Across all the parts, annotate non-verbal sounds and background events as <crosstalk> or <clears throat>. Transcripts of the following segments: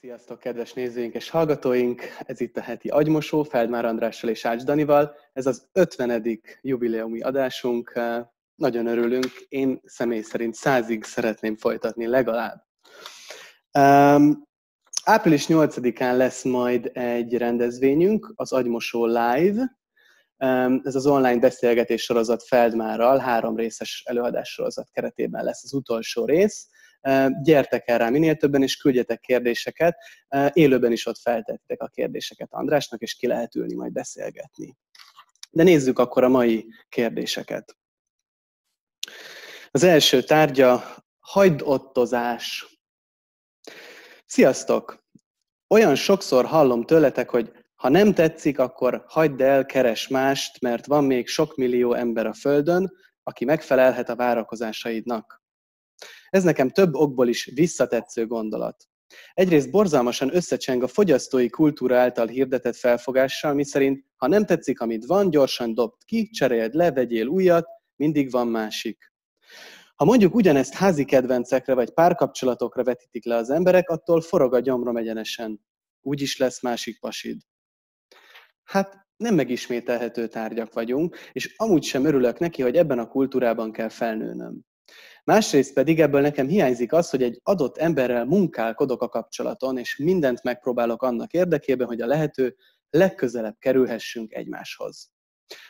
Sziasztok, kedves nézőink és hallgatóink! Ez itt a heti agymosó, Feldmár Andrással és Ács Danival. Ez az 50. jubileumi adásunk. Nagyon örülünk. Én személy szerint százig szeretném folytatni legalább. Um, április 8-án lesz majd egy rendezvényünk, az Agymosó Live. Um, ez az online beszélgetés sorozat Feldmárral, három részes előadás sorozat keretében lesz az utolsó rész gyertek el rá minél többen, és küldjetek kérdéseket. Élőben is ott feltettek a kérdéseket Andrásnak, és ki lehet ülni, majd beszélgetni. De nézzük akkor a mai kérdéseket. Az első tárgya hagyd ottozás. Sziasztok! Olyan sokszor hallom tőletek, hogy ha nem tetszik, akkor hagyd el, keres mást, mert van még sok millió ember a Földön, aki megfelelhet a várakozásaidnak. Ez nekem több okból is visszatetsző gondolat. Egyrészt borzalmasan összecseng a fogyasztói kultúra által hirdetett felfogással, miszerint ha nem tetszik, amit van, gyorsan dobd ki, cseréld le, vegyél újat, mindig van másik. Ha mondjuk ugyanezt házi kedvencekre vagy párkapcsolatokra vetítik le az emberek, attól forog a gyomrom egyenesen. Úgy is lesz másik pasid. Hát nem megismételhető tárgyak vagyunk, és amúgy sem örülök neki, hogy ebben a kultúrában kell felnőnöm. Másrészt pedig ebből nekem hiányzik az, hogy egy adott emberrel munkálkodok a kapcsolaton, és mindent megpróbálok annak érdekében, hogy a lehető legközelebb kerülhessünk egymáshoz.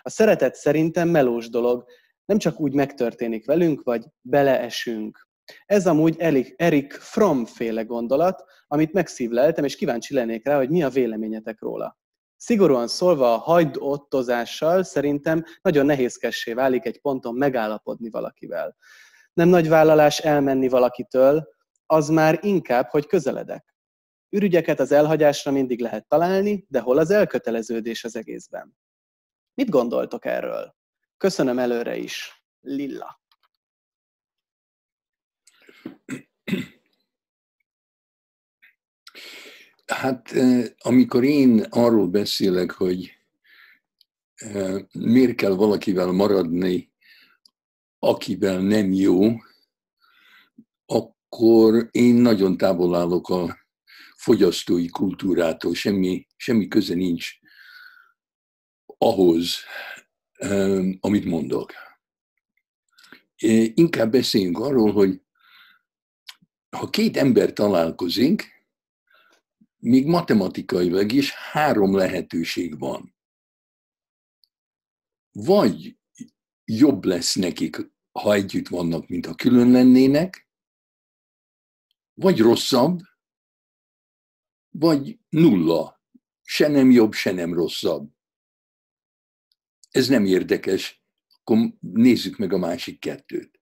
A szeretet szerintem melós dolog, nem csak úgy megtörténik velünk, vagy beleesünk. Ez amúgy Erik Fromm féle gondolat, amit megszívleltem, és kíváncsi lennék rá, hogy mi a véleményetek róla. Szigorúan szólva a hagyd ottozással szerintem nagyon nehézkessé válik egy ponton megállapodni valakivel nem nagy vállalás elmenni valakitől, az már inkább, hogy közeledek. Ürügyeket az elhagyásra mindig lehet találni, de hol az elköteleződés az egészben? Mit gondoltok erről? Köszönöm előre is. Lilla. Hát amikor én arról beszélek, hogy miért kell valakivel maradni, akivel nem jó, akkor én nagyon távol állok a fogyasztói kultúrától, semmi, semmi köze nincs ahhoz, amit mondok. Inkább beszéljünk arról, hogy ha két ember találkozik, még matematikailag is három lehetőség van. Vagy jobb lesz nekik ha együtt vannak, mint ha külön lennének, vagy rosszabb, vagy nulla. Se nem jobb, se nem rosszabb. Ez nem érdekes, akkor nézzük meg a másik kettőt.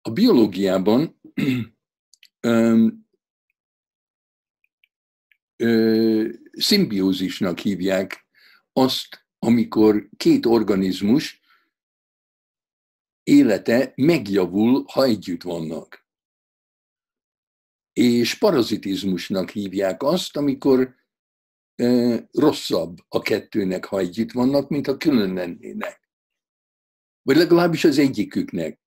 A biológiában <clears throat> szimbiózisnak hívják azt, amikor két organizmus élete megjavul, ha együtt vannak. És parazitizmusnak hívják azt, amikor e, rosszabb a kettőnek, ha együtt vannak, mint ha külön lennének. Vagy legalábbis az egyiküknek.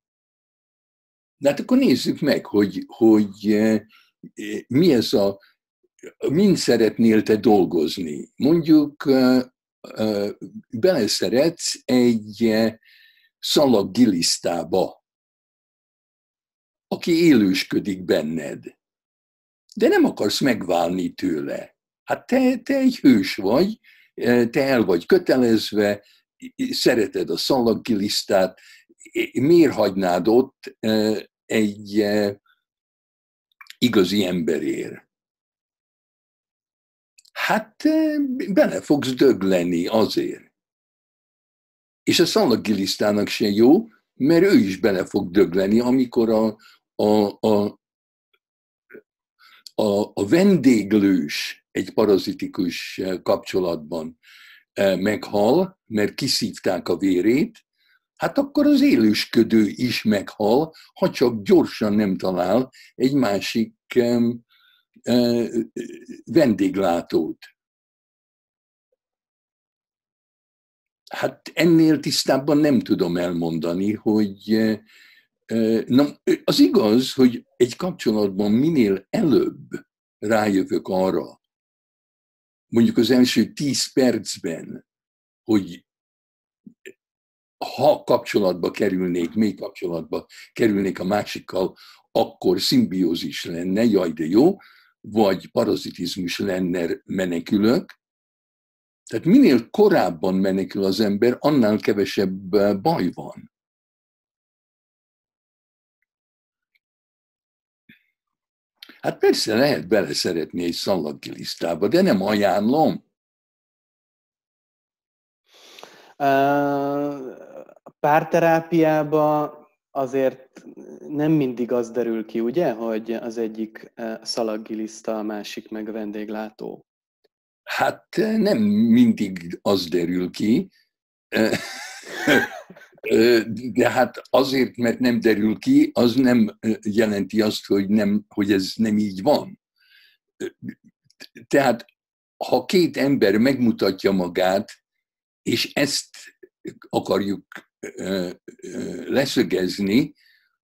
De hát akkor nézzük meg, hogy, hogy e, mi ez a, mind szeretnél te dolgozni. Mondjuk e, beleszeretsz egy szalaggilisztába, aki élősködik benned, de nem akarsz megválni tőle. Hát te, te egy hős vagy, te el vagy kötelezve, szereted a szalaggilisztát, miért hagynád ott egy igazi emberért? Hát bele fogsz dögleni azért. És a szalagilisztának se jó, mert ő is bele fog dögleni, amikor a, a, a, a, a vendéglős egy parazitikus kapcsolatban e, meghal, mert kiszívták a vérét, hát akkor az élősködő is meghal, ha csak gyorsan nem talál egy másik vendéglátót. Hát ennél tisztábban nem tudom elmondani, hogy na, az igaz, hogy egy kapcsolatban minél előbb rájövök arra, mondjuk az első tíz percben, hogy ha kapcsolatba kerülnék, még kapcsolatba kerülnék a másikkal, akkor szimbiózis lenne, jaj de jó, vagy parazitizmus lenne, menekülök. Tehát minél korábban menekül az ember, annál kevesebb baj van. Hát persze lehet beleszeretni egy szalaggilisztába, de nem ajánlom. Párterápiába azért nem mindig az derül ki, ugye, hogy az egyik szalaggiliszta, a másik meg vendéglátó. Hát nem mindig az derül ki. De hát azért, mert nem derül ki, az nem jelenti azt, hogy, nem, hogy ez nem így van. Tehát, ha két ember megmutatja magát, és ezt akarjuk leszögezni,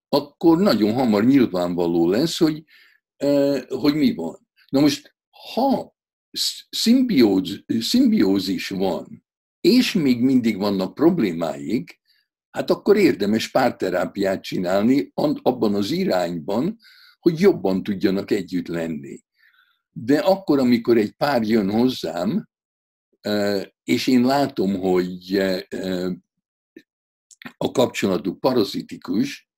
akkor nagyon hamar nyilvánvaló lesz, hogy, hogy mi van. Na most, ha szimbióz, szimbiózis van, és még mindig vannak problémáik, hát akkor érdemes párterápiát csinálni abban az irányban, hogy jobban tudjanak együtt lenni. De akkor, amikor egy pár jön hozzám, és én látom, hogy a kapcsolatuk parazitikus,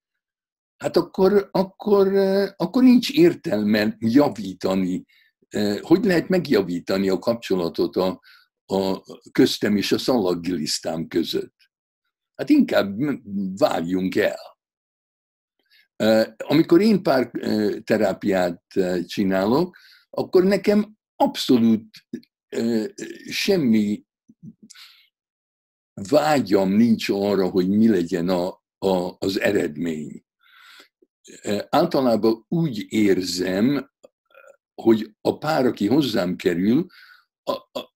hát akkor, akkor, akkor nincs értelme javítani. Hogy lehet megjavítani a kapcsolatot a, a köztem és a szalaggilisztám között? Hát inkább várjunk el. Amikor én pár terápiát csinálok, akkor nekem abszolút semmi vágyam nincs arra, hogy mi legyen a, a, az eredmény. Általában úgy érzem, hogy a pár, aki hozzám kerül, a, a,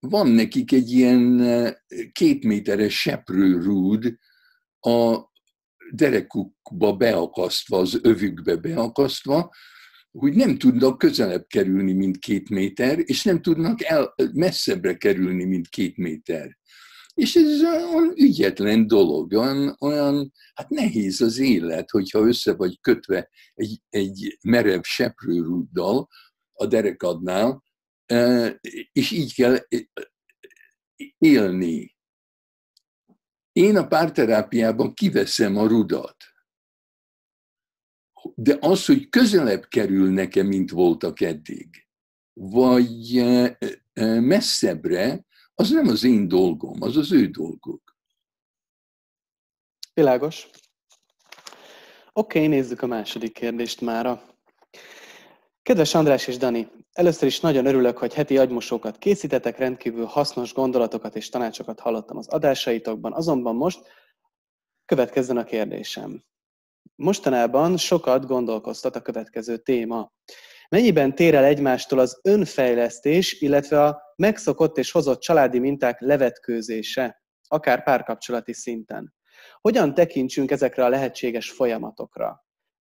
van nekik egy ilyen két méteres seprőrúd a derekukba beakasztva, az övükbe beakasztva, hogy nem tudnak közelebb kerülni, mint két méter, és nem tudnak el, messzebbre kerülni, mint két méter. És ez olyan ügyetlen dolog, olyan, olyan hát nehéz az élet, hogyha össze vagy kötve egy, egy merev seprőrúddal a derekadnál, és így kell élni. Én a párterápiában kiveszem a rudat. De az, hogy közelebb kerül nekem, mint voltak eddig, vagy messzebbre, az nem az én dolgom, az az ő dolguk. Világos. Oké, okay, nézzük a második kérdést mára. Kedves András és Dani, először is nagyon örülök, hogy heti agymosókat készítetek, rendkívül hasznos gondolatokat és tanácsokat hallottam az adásaitokban, azonban most következzen a kérdésem. Mostanában sokat gondolkoztat a következő téma. Mennyiben tér el egymástól az önfejlesztés, illetve a megszokott és hozott családi minták levetkőzése, akár párkapcsolati szinten? Hogyan tekintsünk ezekre a lehetséges folyamatokra?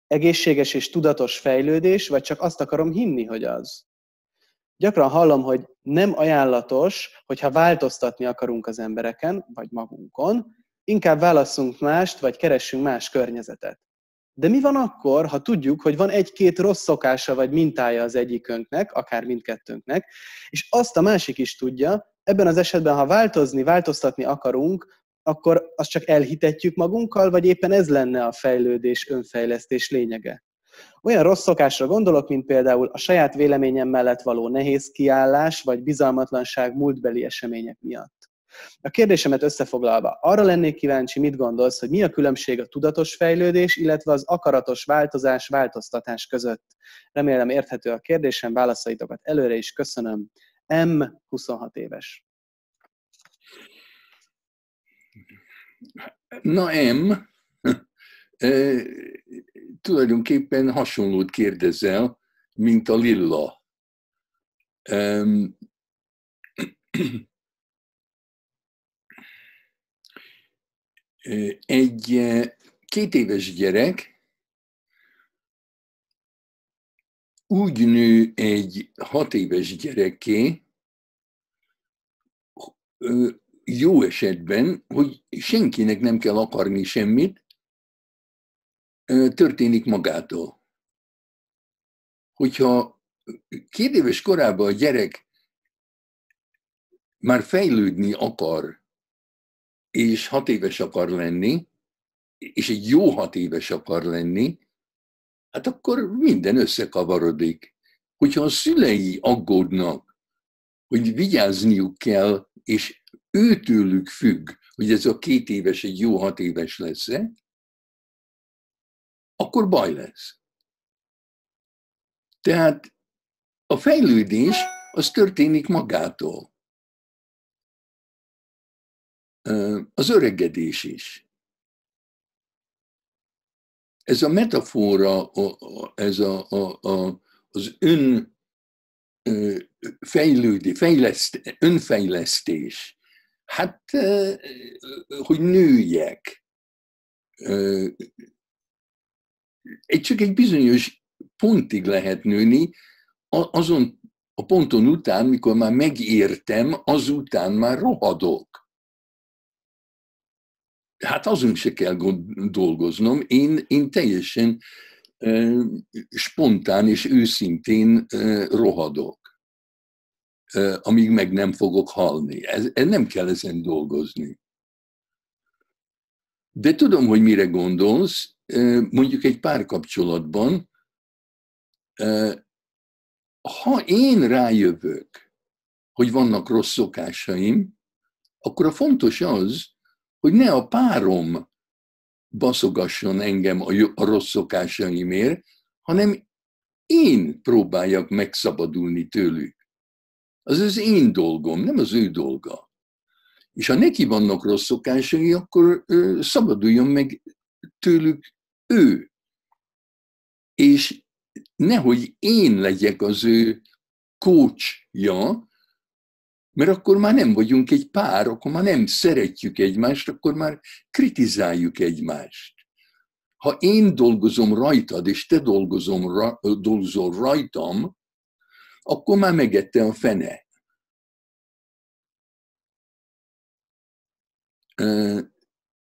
egészséges és tudatos fejlődés, vagy csak azt akarom hinni, hogy az? Gyakran hallom, hogy nem ajánlatos, hogyha változtatni akarunk az embereken, vagy magunkon, inkább válasszunk mást, vagy keressünk más környezetet. De mi van akkor, ha tudjuk, hogy van egy-két rossz szokása vagy mintája az egyikünknek, akár mindkettőnknek, és azt a másik is tudja, ebben az esetben, ha változni, változtatni akarunk, akkor azt csak elhitetjük magunkkal, vagy éppen ez lenne a fejlődés, önfejlesztés lényege. Olyan rossz szokásra gondolok, mint például a saját véleményem mellett való nehéz kiállás, vagy bizalmatlanság múltbeli események miatt. A kérdésemet összefoglalva, arra lennék kíváncsi, mit gondolsz, hogy mi a különbség a tudatos fejlődés, illetve az akaratos változás, változtatás között. Remélem érthető a kérdésem, válaszaitokat előre is köszönöm. M. 26 éves. Na M, <laughs> e, tulajdonképpen hasonlót kérdezel, mint a lilla. E, <clears throat> egy két éves gyerek úgy nő egy hat éves gyereké, jó esetben, hogy senkinek nem kell akarni semmit, történik magától. Hogyha két éves korában a gyerek már fejlődni akar, és hat éves akar lenni, és egy jó hat éves akar lenni, hát akkor minden összekavarodik. Hogyha a szülei aggódnak, hogy vigyázniuk kell, és őtőlük függ, hogy ez a két éves egy jó hat éves lesz-e, akkor baj lesz. Tehát a fejlődés az történik magától. Az öregedés is. Ez a metafora, ez a, a, a, az ön fejlődés, fejleszt, önfejlesztés, hát, hogy nőjek, egy csak egy bizonyos pontig lehet nőni, azon a ponton után, mikor már megértem, azután már rohadok. Hát azon se kell dolgoznom, én, én teljesen spontán és őszintén rohadok, amíg meg nem fogok halni. Ez, ez nem kell ezen dolgozni. De tudom, hogy mire gondolsz, mondjuk egy párkapcsolatban, ha én rájövök, hogy vannak rossz szokásaim, akkor a fontos az, hogy ne a párom baszogasson engem a rossz szokásaimért, hanem én próbáljak megszabadulni tőlük. Az az én dolgom, nem az ő dolga. És ha neki vannak rossz szokásai, akkor szabaduljon meg tőlük ő. És nehogy én legyek az ő kócsja, mert akkor már nem vagyunk egy pár, akkor már nem szeretjük egymást, akkor már kritizáljuk egymást. Ha én dolgozom rajtad, és te dolgozom, dolgozol rajtam, akkor már megette a fene.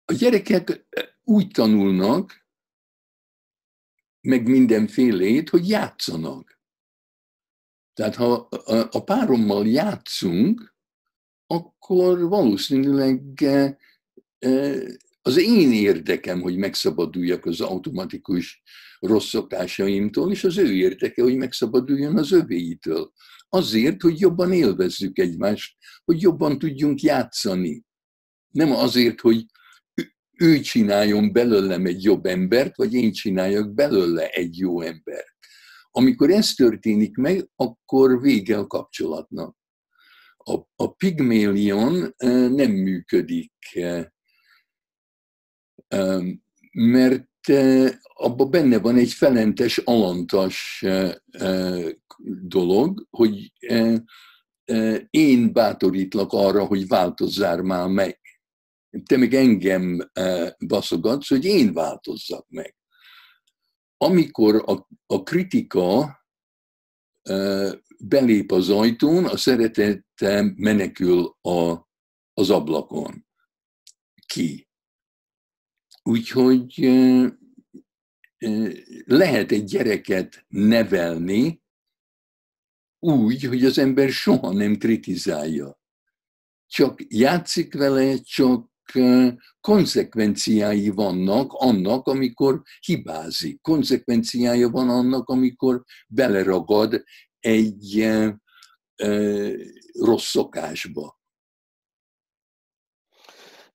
A gyerekek úgy tanulnak, meg mindenfélét, hogy játszanak. Tehát ha a párommal játszunk, akkor valószínűleg e, e, az én érdekem, hogy megszabaduljak az automatikus rossz szokásaimtól, és az ő érdeke, hogy megszabaduljon az övéitől. Azért, hogy jobban élvezzük egymást, hogy jobban tudjunk játszani. Nem azért, hogy ő csináljon belőlem egy jobb embert, vagy én csináljak belőle egy jó embert. Amikor ez történik meg, akkor vége a kapcsolatnak. A, a pigmélion nem működik, mert abban benne van egy felentes, alantas dolog, hogy én bátorítlak arra, hogy változzál már meg te meg engem baszogatsz, hogy én változzak meg. Amikor a, a kritika belép az ajtón, a szeretete menekül a, az ablakon. Ki. Úgyhogy eh, lehet egy gyereket nevelni úgy, hogy az ember soha nem kritizálja. Csak játszik vele, csak konzekvenciái vannak annak, amikor hibázik. Konzekvenciája van annak, amikor beleragad egy e, rossz szokásba.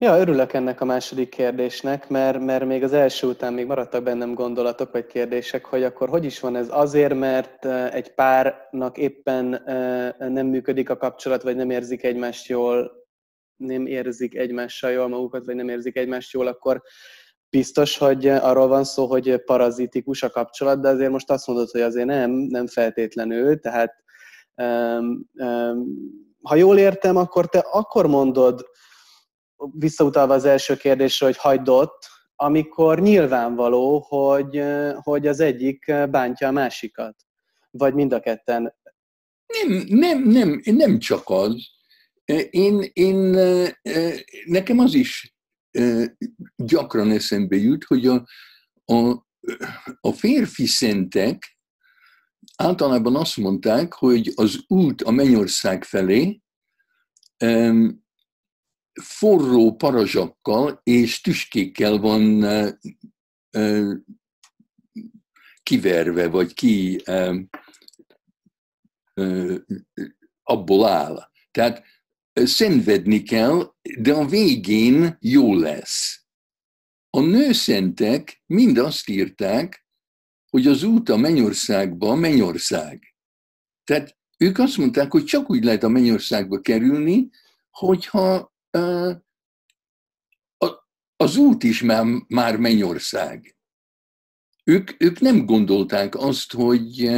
Ja, örülök ennek a második kérdésnek, mert, mert még az első után még maradtak bennem gondolatok vagy kérdések, hogy akkor hogy is van ez azért, mert egy párnak éppen nem működik a kapcsolat, vagy nem érzik egymást jól, nem érzik egymással jól magukat, vagy nem érzik egymást jól, akkor biztos, hogy arról van szó, hogy parazitikus a kapcsolat, de azért most azt mondod, hogy azért nem, nem feltétlenül, tehát um, um, ha jól értem, akkor te akkor mondod, visszautalva az első kérdésre, hogy hagyd amikor nyilvánvaló, hogy, hogy az egyik bántja a másikat. vagy mind a ketten? Nem, nem, nem, nem csak az. Én, én, nekem az is gyakran eszembe jut, hogy a, a, a férfi szentek általában azt mondták, hogy az út a mennyország felé forró parazsakkal és tüskékkel van kiverve, vagy ki abból áll. Tehát szenvedni kell, de a végén jó lesz. A nőszentek mind azt írták, hogy az út a mennyországba mennyország. Tehát ők azt mondták, hogy csak úgy lehet a mennyországba kerülni, hogyha uh, az út is már, már mennyország. Ők, ők nem gondolták azt, hogy,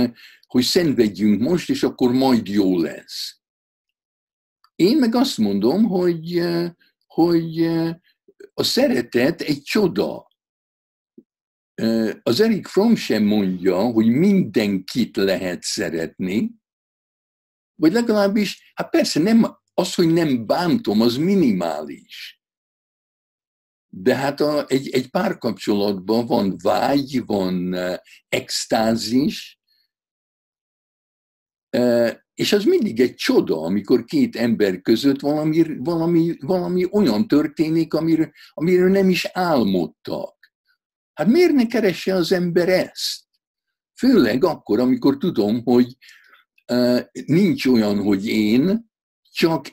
hogy szenvedjünk most, és akkor majd jó lesz. Én meg azt mondom, hogy, hogy a szeretet egy csoda. Az Erik Fromm sem mondja, hogy mindenkit lehet szeretni, vagy legalábbis, hát persze nem, az, hogy nem bántom, az minimális. De hát a, egy, egy párkapcsolatban van vágy, van extázis, és az mindig egy csoda, amikor két ember között valami, valami, valami olyan történik, amiről, amiről nem is álmodtak. Hát miért ne keresse az ember ezt? Főleg akkor, amikor tudom, hogy uh, nincs olyan, hogy én, csak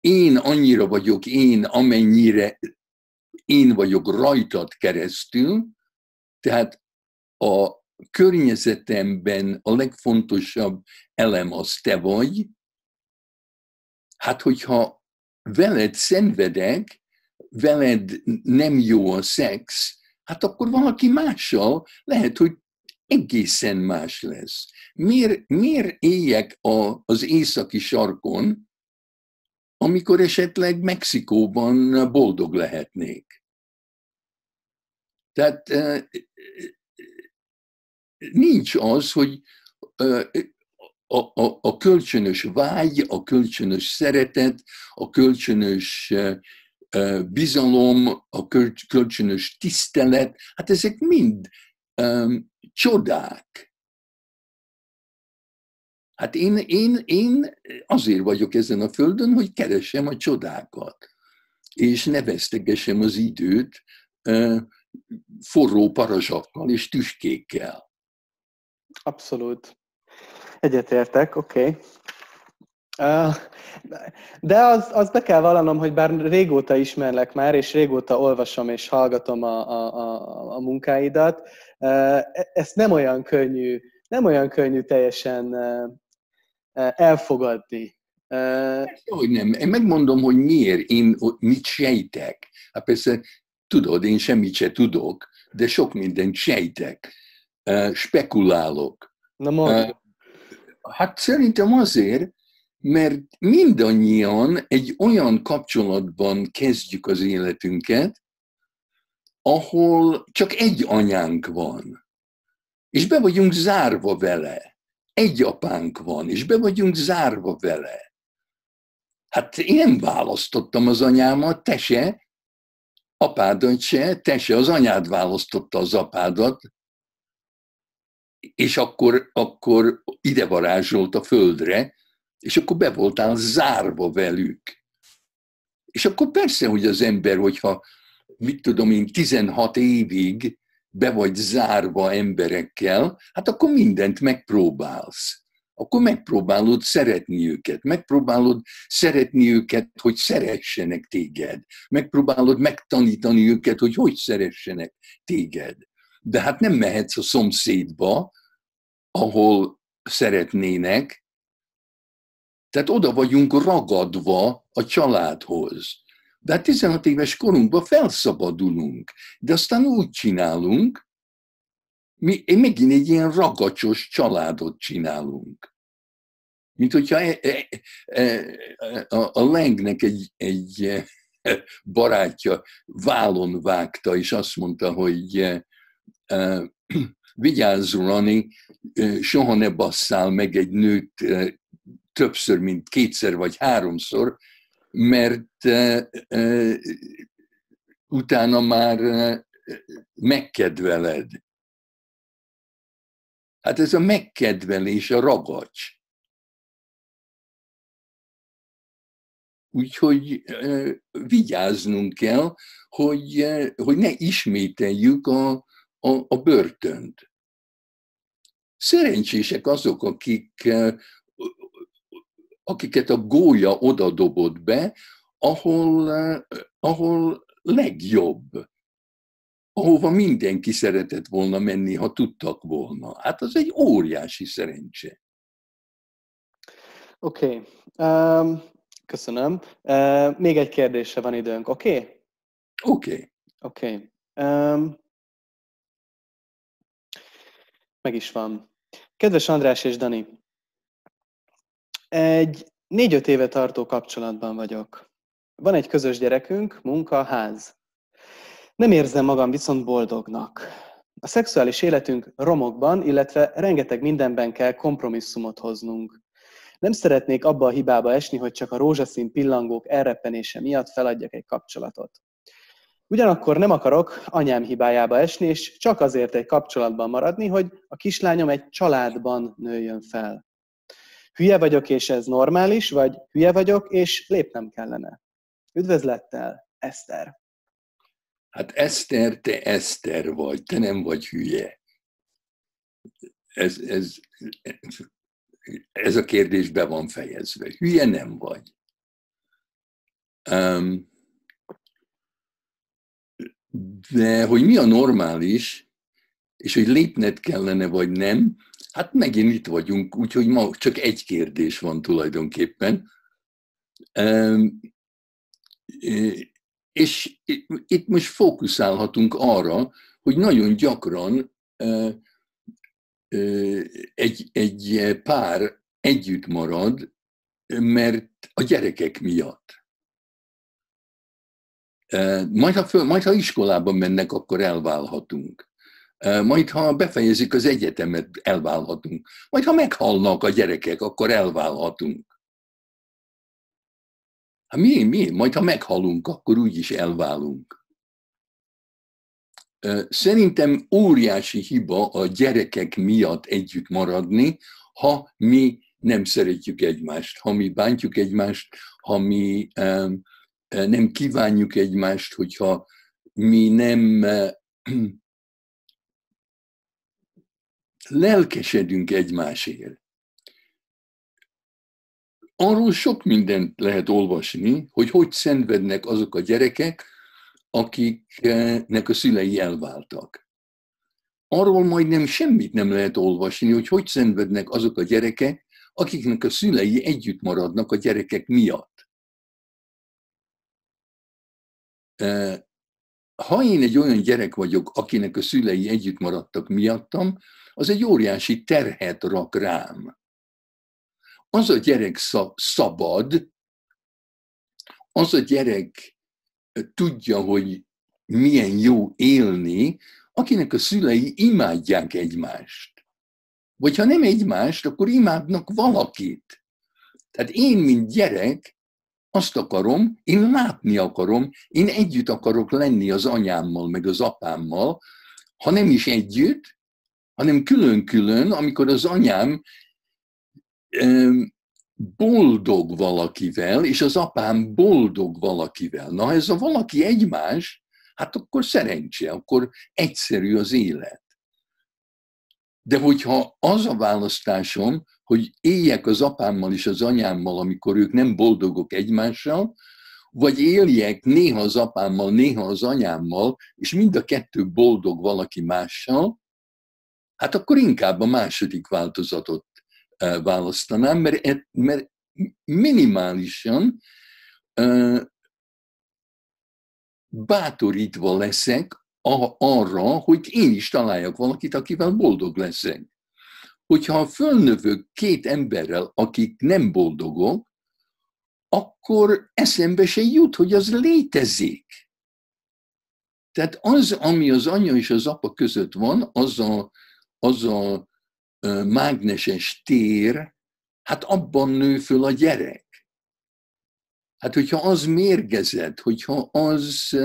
én annyira vagyok én, amennyire én vagyok rajtad keresztül, tehát a környezetemben a legfontosabb elem az te vagy, hát hogyha veled szenvedek, veled nem jó a szex, hát akkor valaki mással lehet, hogy egészen más lesz. Miért, miért éljek a, az északi sarkon, amikor esetleg Mexikóban boldog lehetnék? Tehát nincs az, hogy a, a, a kölcsönös vágy, a kölcsönös szeretet, a kölcsönös bizalom, a kölcsönös tisztelet, hát ezek mind um, csodák. Hát én, én, én azért vagyok ezen a földön, hogy keresem a csodákat, és ne vesztegessem az időt uh, forró parazsakkal és tüskékkel. Abszolút. Egyetértek, oké. Okay. De az, az be kell vallanom, hogy bár régóta ismerlek már, és régóta olvasom és hallgatom a, a, a, a munkáidat, ezt nem olyan könnyű, nem olyan könnyű teljesen elfogadni. Hogy nem. Én megmondom, hogy miért, én mit sejtek. Hát persze, tudod, én semmit se tudok, de sok mindent sejtek, spekulálok. Na mondj. Hát szerintem azért, mert mindannyian egy olyan kapcsolatban kezdjük az életünket, ahol csak egy anyánk van, és be vagyunk zárva vele. Egy apánk van, és be vagyunk zárva vele. Hát én választottam az anyámat, te se, apádat se, te se, az anyád választotta az apádat, és akkor, akkor ide varázsolt a földre, és akkor be voltál zárva velük. És akkor persze, hogy az ember, hogyha mit tudom én, 16 évig be vagy zárva emberekkel, hát akkor mindent megpróbálsz. Akkor megpróbálod szeretni őket, megpróbálod szeretni őket, hogy szeressenek téged, megpróbálod megtanítani őket, hogy hogy szeressenek téged. De hát nem mehetsz a szomszédba, ahol szeretnének, tehát oda vagyunk ragadva a családhoz. De hát 16 éves korunkban felszabadulunk, de aztán úgy csinálunk, mi megint egy ilyen ragacsos családot csinálunk. Mint hogyha e, e, e, a, a Lengnek egy, egy barátja válon vágta, és azt mondta, hogy vigyázz, Rani, soha ne basszál meg egy nőt többször, mint kétszer vagy háromszor, mert utána már megkedveled. Hát ez a megkedvelés, a ragacs. Úgyhogy vigyáznunk kell, hogy, hogy ne ismételjük a, a, a börtönt. Szerencsések azok, akik, akiket a gólya oda dobott be, ahol, ahol legjobb, ahova mindenki szeretett volna menni, ha tudtak volna. Hát az egy óriási szerencse. Oké. Okay. Um, köszönöm. Uh, még egy kérdésre van időnk, oké? Okay? Oké. Okay. Oké. Okay. Um, meg is van. Kedves András és Dani, egy négy-öt éve tartó kapcsolatban vagyok. Van egy közös gyerekünk, munka, ház. Nem érzem magam viszont boldognak. A szexuális életünk romokban, illetve rengeteg mindenben kell kompromisszumot hoznunk. Nem szeretnék abba a hibába esni, hogy csak a rózsaszín pillangók elreppenése miatt feladjak egy kapcsolatot. Ugyanakkor nem akarok anyám hibájába esni, és csak azért egy kapcsolatban maradni, hogy a kislányom egy családban nőjön fel. Hülye vagyok, és ez normális, vagy hülye vagyok, és lépnem kellene. Üdvözlettel, Eszter! Hát Eszter, te Eszter vagy, te nem vagy hülye. Ez, ez, ez a kérdés be van fejezve. Hülye nem vagy. Um, de hogy mi a normális, és hogy lépned kellene, vagy nem, hát megint itt vagyunk, úgyhogy ma csak egy kérdés van tulajdonképpen. És itt most fókuszálhatunk arra, hogy nagyon gyakran egy, egy pár együtt marad, mert a gyerekek miatt. Majd ha, föl, majd ha iskolában mennek, akkor elválhatunk. Majd ha befejezik az egyetemet, elválhatunk. Majd ha meghalnak a gyerekek, akkor elválhatunk. Hát mi, mi? Majd ha meghalunk, akkor úgyis elválunk. Szerintem óriási hiba a gyerekek miatt együtt maradni, ha mi nem szeretjük egymást, ha mi bántjuk egymást, ha mi um, nem kívánjuk egymást, hogyha mi nem <clears throat> lelkesedünk egymásért. Arról sok mindent lehet olvasni, hogy hogy szenvednek azok a gyerekek, akiknek a szülei elváltak. Arról majdnem semmit nem lehet olvasni, hogy hogy szenvednek azok a gyerekek, akiknek a szülei együtt maradnak a gyerekek miatt. Ha én egy olyan gyerek vagyok, akinek a szülei együtt maradtak miattam, az egy óriási terhet rak rám. Az a gyerek szabad, az a gyerek tudja, hogy milyen jó élni, akinek a szülei imádják egymást. Vagy ha nem egymást, akkor imádnak valakit. Tehát én, mint gyerek, azt akarom, én látni akarom, én együtt akarok lenni az anyámmal, meg az apámmal, ha nem is együtt, hanem külön-külön, amikor az anyám boldog valakivel, és az apám boldog valakivel. Na, ha ez a valaki egymás, hát akkor szerencse, akkor egyszerű az élet. De hogyha az a választásom, hogy éljek az apámmal és az anyámmal, amikor ők nem boldogok egymással, vagy éljek néha az apámmal, néha az anyámmal, és mind a kettő boldog valaki mással, hát akkor inkább a második változatot eh, választanám, mert, e, mert minimálisan uh, bátorítva leszek arra, hogy én is találjak valakit, akivel boldog leszek hogyha fölnövök két emberrel, akik nem boldogok, akkor eszembe se jut, hogy az létezik. Tehát az, ami az anya és az apa között van, az a, az a mágneses tér, hát abban nő föl a gyerek. Hát, hogyha az mérgezett, hogyha az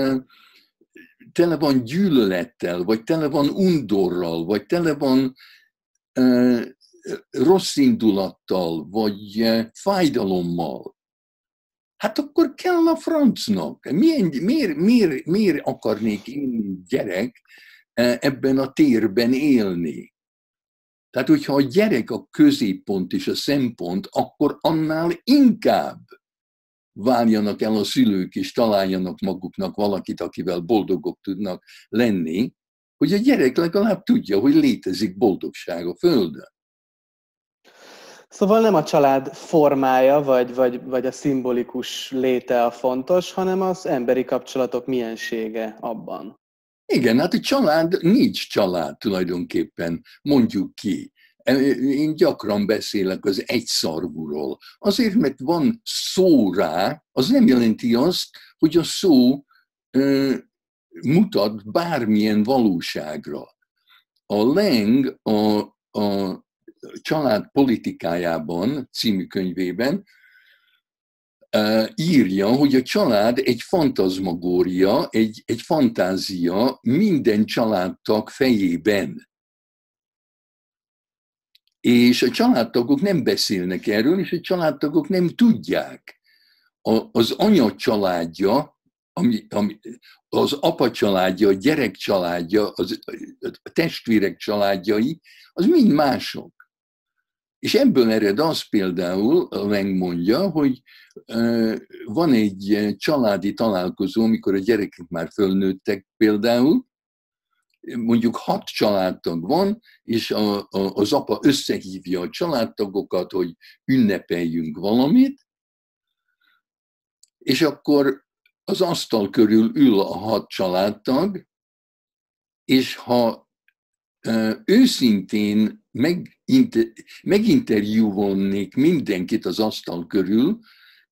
tele van gyűlölettel, vagy tele van undorral, vagy tele van rossz indulattal, vagy fájdalommal, hát akkor kell a francnak. Milyen, miért, miért, miért akarnék én gyerek ebben a térben élni? Tehát, hogyha a gyerek a középpont és a szempont, akkor annál inkább váljanak el a szülők, és találjanak maguknak valakit, akivel boldogok tudnak lenni, hogy a gyerek legalább tudja, hogy létezik boldogság a Földön. Szóval nem a család formája, vagy, vagy, vagy a szimbolikus léte a fontos, hanem az emberi kapcsolatok miensége abban. Igen, hát a család nincs család tulajdonképpen, mondjuk ki. Én gyakran beszélek az egyszarvúról. Azért, mert van szó rá, az nem jelenti azt, hogy a szó mutat bármilyen valóságra. A Leng a, a család politikájában című könyvében írja, hogy a család egy fantazmagória, egy, egy fantázia minden családtag fejében. És a családtagok nem beszélnek erről, és a családtagok nem tudják. A, az anya családja, ami, ami, az apa családja, a gyerek családja, az, a testvérek családjai, az mind mások. És ebből ered az például, megmondja, hogy van egy családi találkozó, amikor a gyerekek már fölnőttek például, mondjuk hat családtag van, és a, a, az apa összehívja a családtagokat, hogy ünnepeljünk valamit, és akkor az asztal körül ül a hat családtag, és ha őszintén meginter, meginterjúvolnék mindenkit az asztal körül,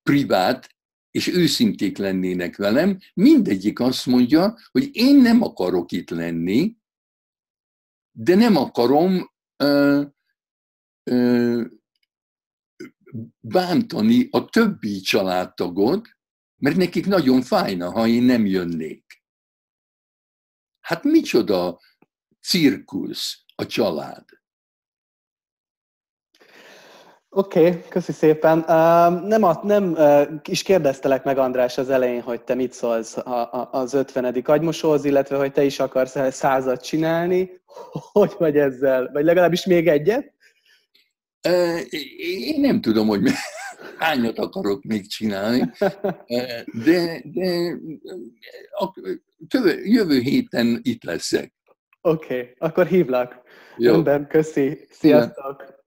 privát, és őszinték lennének velem, mindegyik azt mondja, hogy én nem akarok itt lenni, de nem akarom ö, ö, bántani a többi családtagot, mert nekik nagyon fájna, ha én nem jönnék. Hát micsoda cirkusz a család. Oké, okay, köszi szépen. Uh, nem, a, nem uh, is kérdeztelek meg, András, az elején, hogy te mit szólsz a, a, az 50. agymosóhoz, illetve hogy te is akarsz százat csinálni. Hogy vagy ezzel? Vagy legalábbis még egyet? Én nem tudom, hogy hányat akarok még csinálni, de, de a, jövő héten itt leszek. Oké, okay, akkor hívlak. Jó. Rendben, köszi. Sziasztok!